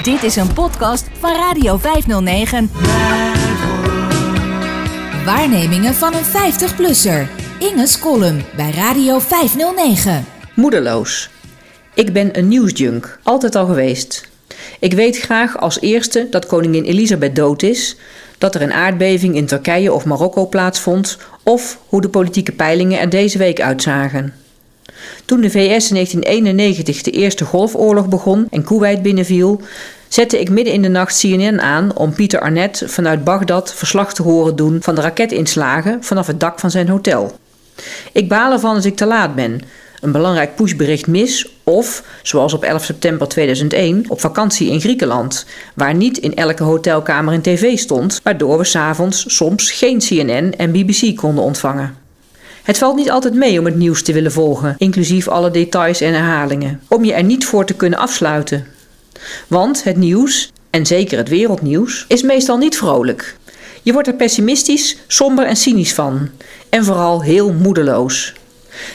Dit is een podcast van Radio 509. Waarnemingen van een 50-plusser. Inge's column bij Radio 509. Moedeloos. Ik ben een nieuwsjunk, altijd al geweest. Ik weet graag als eerste dat koningin Elisabeth dood is, dat er een aardbeving in Turkije of Marokko plaatsvond of hoe de politieke peilingen er deze week uitzagen. Toen de VS in 1991 de Eerste Golfoorlog begon en Kuwait binnenviel, zette ik midden in de nacht CNN aan om Pieter Arnett vanuit Bagdad verslag te horen doen van de raketinslagen vanaf het dak van zijn hotel. Ik baal ervan als ik te laat ben, een belangrijk pushbericht mis of, zoals op 11 september 2001, op vakantie in Griekenland, waar niet in elke hotelkamer een tv stond, waardoor we s'avonds soms geen CNN en BBC konden ontvangen. Het valt niet altijd mee om het nieuws te willen volgen, inclusief alle details en herhalingen, om je er niet voor te kunnen afsluiten. Want het nieuws, en zeker het wereldnieuws, is meestal niet vrolijk. Je wordt er pessimistisch, somber en cynisch van, en vooral heel moedeloos.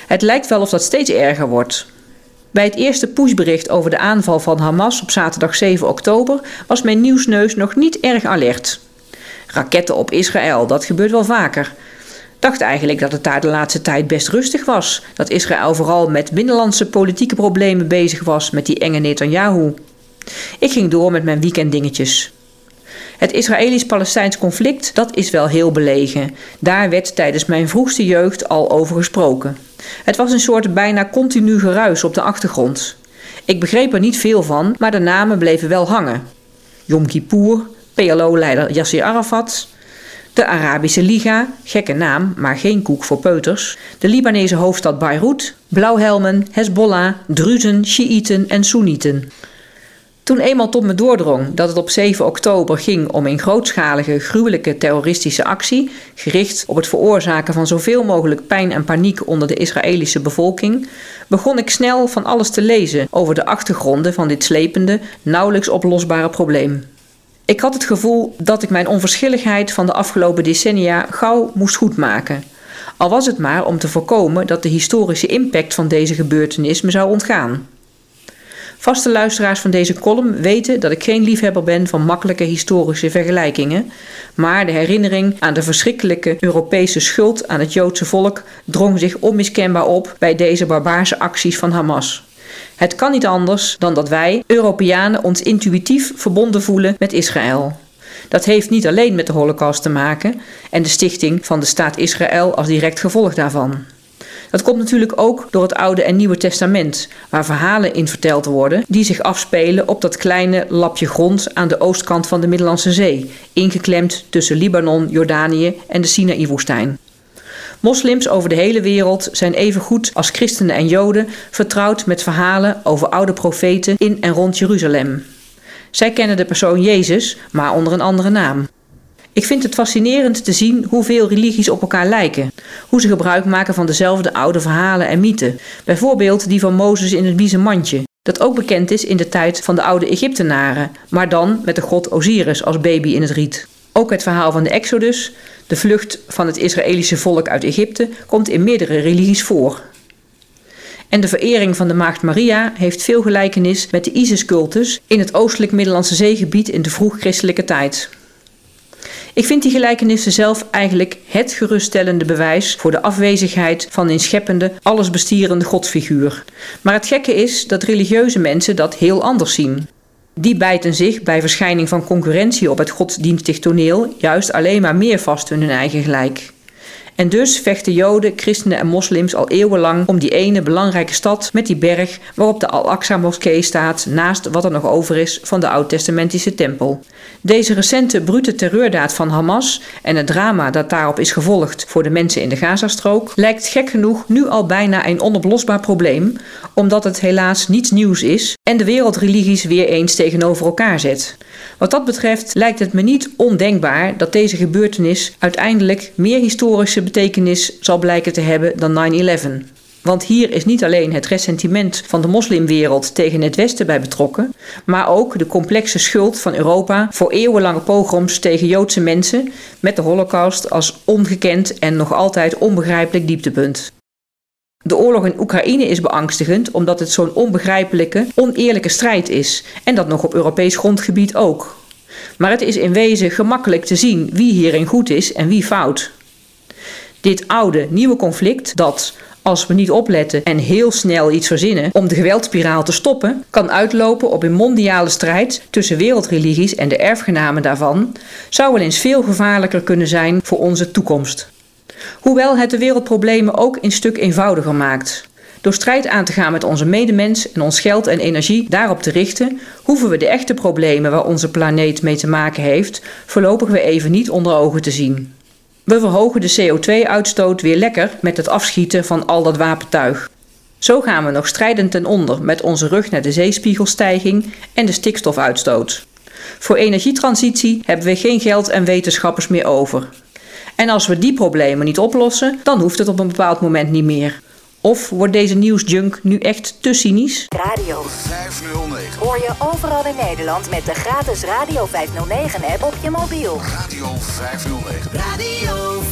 Het lijkt wel of dat steeds erger wordt. Bij het eerste pushbericht over de aanval van Hamas op zaterdag 7 oktober was mijn nieuwsneus nog niet erg alert. Raketten op Israël, dat gebeurt wel vaker, dacht eigenlijk dat het daar de laatste tijd best rustig was. Dat Israël vooral met binnenlandse politieke problemen bezig was met die enge Netanyahu. Ik ging door met mijn weekenddingetjes. Het Israëlisch-Palestijns conflict, dat is wel heel belegen. Daar werd tijdens mijn vroegste jeugd al over gesproken. Het was een soort bijna continu geruis op de achtergrond. Ik begreep er niet veel van, maar de namen bleven wel hangen. Yom Kippur, PLO-leider Yasser Arafat, de Arabische Liga, gekke naam, maar geen koek voor peuters. De Libanese hoofdstad Beirut, blauwhelmen, Hezbollah, Druzen, Shiiten en Soenieten. Toen eenmaal tot me doordrong dat het op 7 oktober ging om een grootschalige, gruwelijke terroristische actie, gericht op het veroorzaken van zoveel mogelijk pijn en paniek onder de Israëlische bevolking, begon ik snel van alles te lezen over de achtergronden van dit slepende, nauwelijks oplosbare probleem. Ik had het gevoel dat ik mijn onverschilligheid van de afgelopen decennia gauw moest goedmaken. Al was het maar om te voorkomen dat de historische impact van deze gebeurtenis me zou ontgaan. Vaste luisteraars van deze column weten dat ik geen liefhebber ben van makkelijke historische vergelijkingen, maar de herinnering aan de verschrikkelijke Europese schuld aan het Joodse volk drong zich onmiskenbaar op bij deze barbaarse acties van Hamas. Het kan niet anders dan dat wij, Europeanen, ons intuïtief verbonden voelen met Israël. Dat heeft niet alleen met de Holocaust te maken en de stichting van de staat Israël als direct gevolg daarvan. Dat komt natuurlijk ook door het Oude en Nieuwe Testament, waar verhalen in verteld worden die zich afspelen op dat kleine lapje grond aan de oostkant van de Middellandse Zee, ingeklemd tussen Libanon, Jordanië en de Sinaï-woestijn. Moslims over de hele wereld zijn even goed als christenen en joden vertrouwd met verhalen over oude profeten in en rond Jeruzalem. Zij kennen de persoon Jezus, maar onder een andere naam. Ik vind het fascinerend te zien hoeveel religies op elkaar lijken. Hoe ze gebruik maken van dezelfde oude verhalen en mythen. Bijvoorbeeld die van Mozes in het biezenmandje, dat ook bekend is in de tijd van de oude Egyptenaren, maar dan met de god Osiris als baby in het riet. Ook het verhaal van de Exodus, de vlucht van het Israëlische volk uit Egypte, komt in meerdere religies voor. En de verering van de Maagd Maria heeft veel gelijkenis met de Isis-cultus in het oostelijk Middellandse zeegebied in de vroeg-christelijke tijd. Ik vind die gelijkenissen zelf eigenlijk het geruststellende bewijs voor de afwezigheid van een scheppende, allesbestierende godsfiguur. Maar het gekke is dat religieuze mensen dat heel anders zien. Die bijten zich bij verschijning van concurrentie op het godsdienstig toneel juist alleen maar meer vast in hun eigen gelijk. En dus vechten Joden, christenen en moslims al eeuwenlang om die ene belangrijke stad met die berg waarop de Al-Aqsa-moskee staat naast wat er nog over is van de oud-testamentische tempel. Deze recente brute terreurdaad van Hamas en het drama dat daarop is gevolgd voor de mensen in de Gazastrook lijkt gek genoeg nu al bijna een onoplosbaar probleem, omdat het helaas niets nieuws is en de wereldreligies weer eens tegenover elkaar zet. Wat dat betreft lijkt het me niet ondenkbaar dat deze gebeurtenis uiteindelijk meer historische betekenis zal blijken te hebben dan 9-11. Want hier is niet alleen het ressentiment van de moslimwereld tegen het Westen bij betrokken, maar ook de complexe schuld van Europa voor eeuwenlange pogroms tegen Joodse mensen, met de Holocaust als ongekend en nog altijd onbegrijpelijk dieptepunt. De oorlog in Oekraïne is beangstigend omdat het zo'n onbegrijpelijke, oneerlijke strijd is en dat nog op Europees grondgebied ook. Maar het is in wezen gemakkelijk te zien wie hierin goed is en wie fout. Dit oude, nieuwe conflict, dat, als we niet opletten en heel snel iets verzinnen om de geweldspiraal te stoppen, kan uitlopen op een mondiale strijd tussen wereldreligies en de erfgenamen daarvan, zou wel eens veel gevaarlijker kunnen zijn voor onze toekomst. Hoewel het de wereldproblemen ook een stuk eenvoudiger maakt. Door strijd aan te gaan met onze medemens en ons geld en energie daarop te richten, hoeven we de echte problemen waar onze planeet mee te maken heeft, voorlopig weer even niet onder ogen te zien. We verhogen de CO2-uitstoot weer lekker met het afschieten van al dat wapentuig. Zo gaan we nog strijdend ten onder met onze rug naar de zeespiegelstijging en de stikstofuitstoot. Voor energietransitie hebben we geen geld en wetenschappers meer over. En als we die problemen niet oplossen, dan hoeft het op een bepaald moment niet meer. Of wordt deze nieuwsjunk nu echt te cynisch? Radio 509. Hoor je overal in Nederland met de gratis Radio 509 app op je mobiel. Radio 509. Radio 509.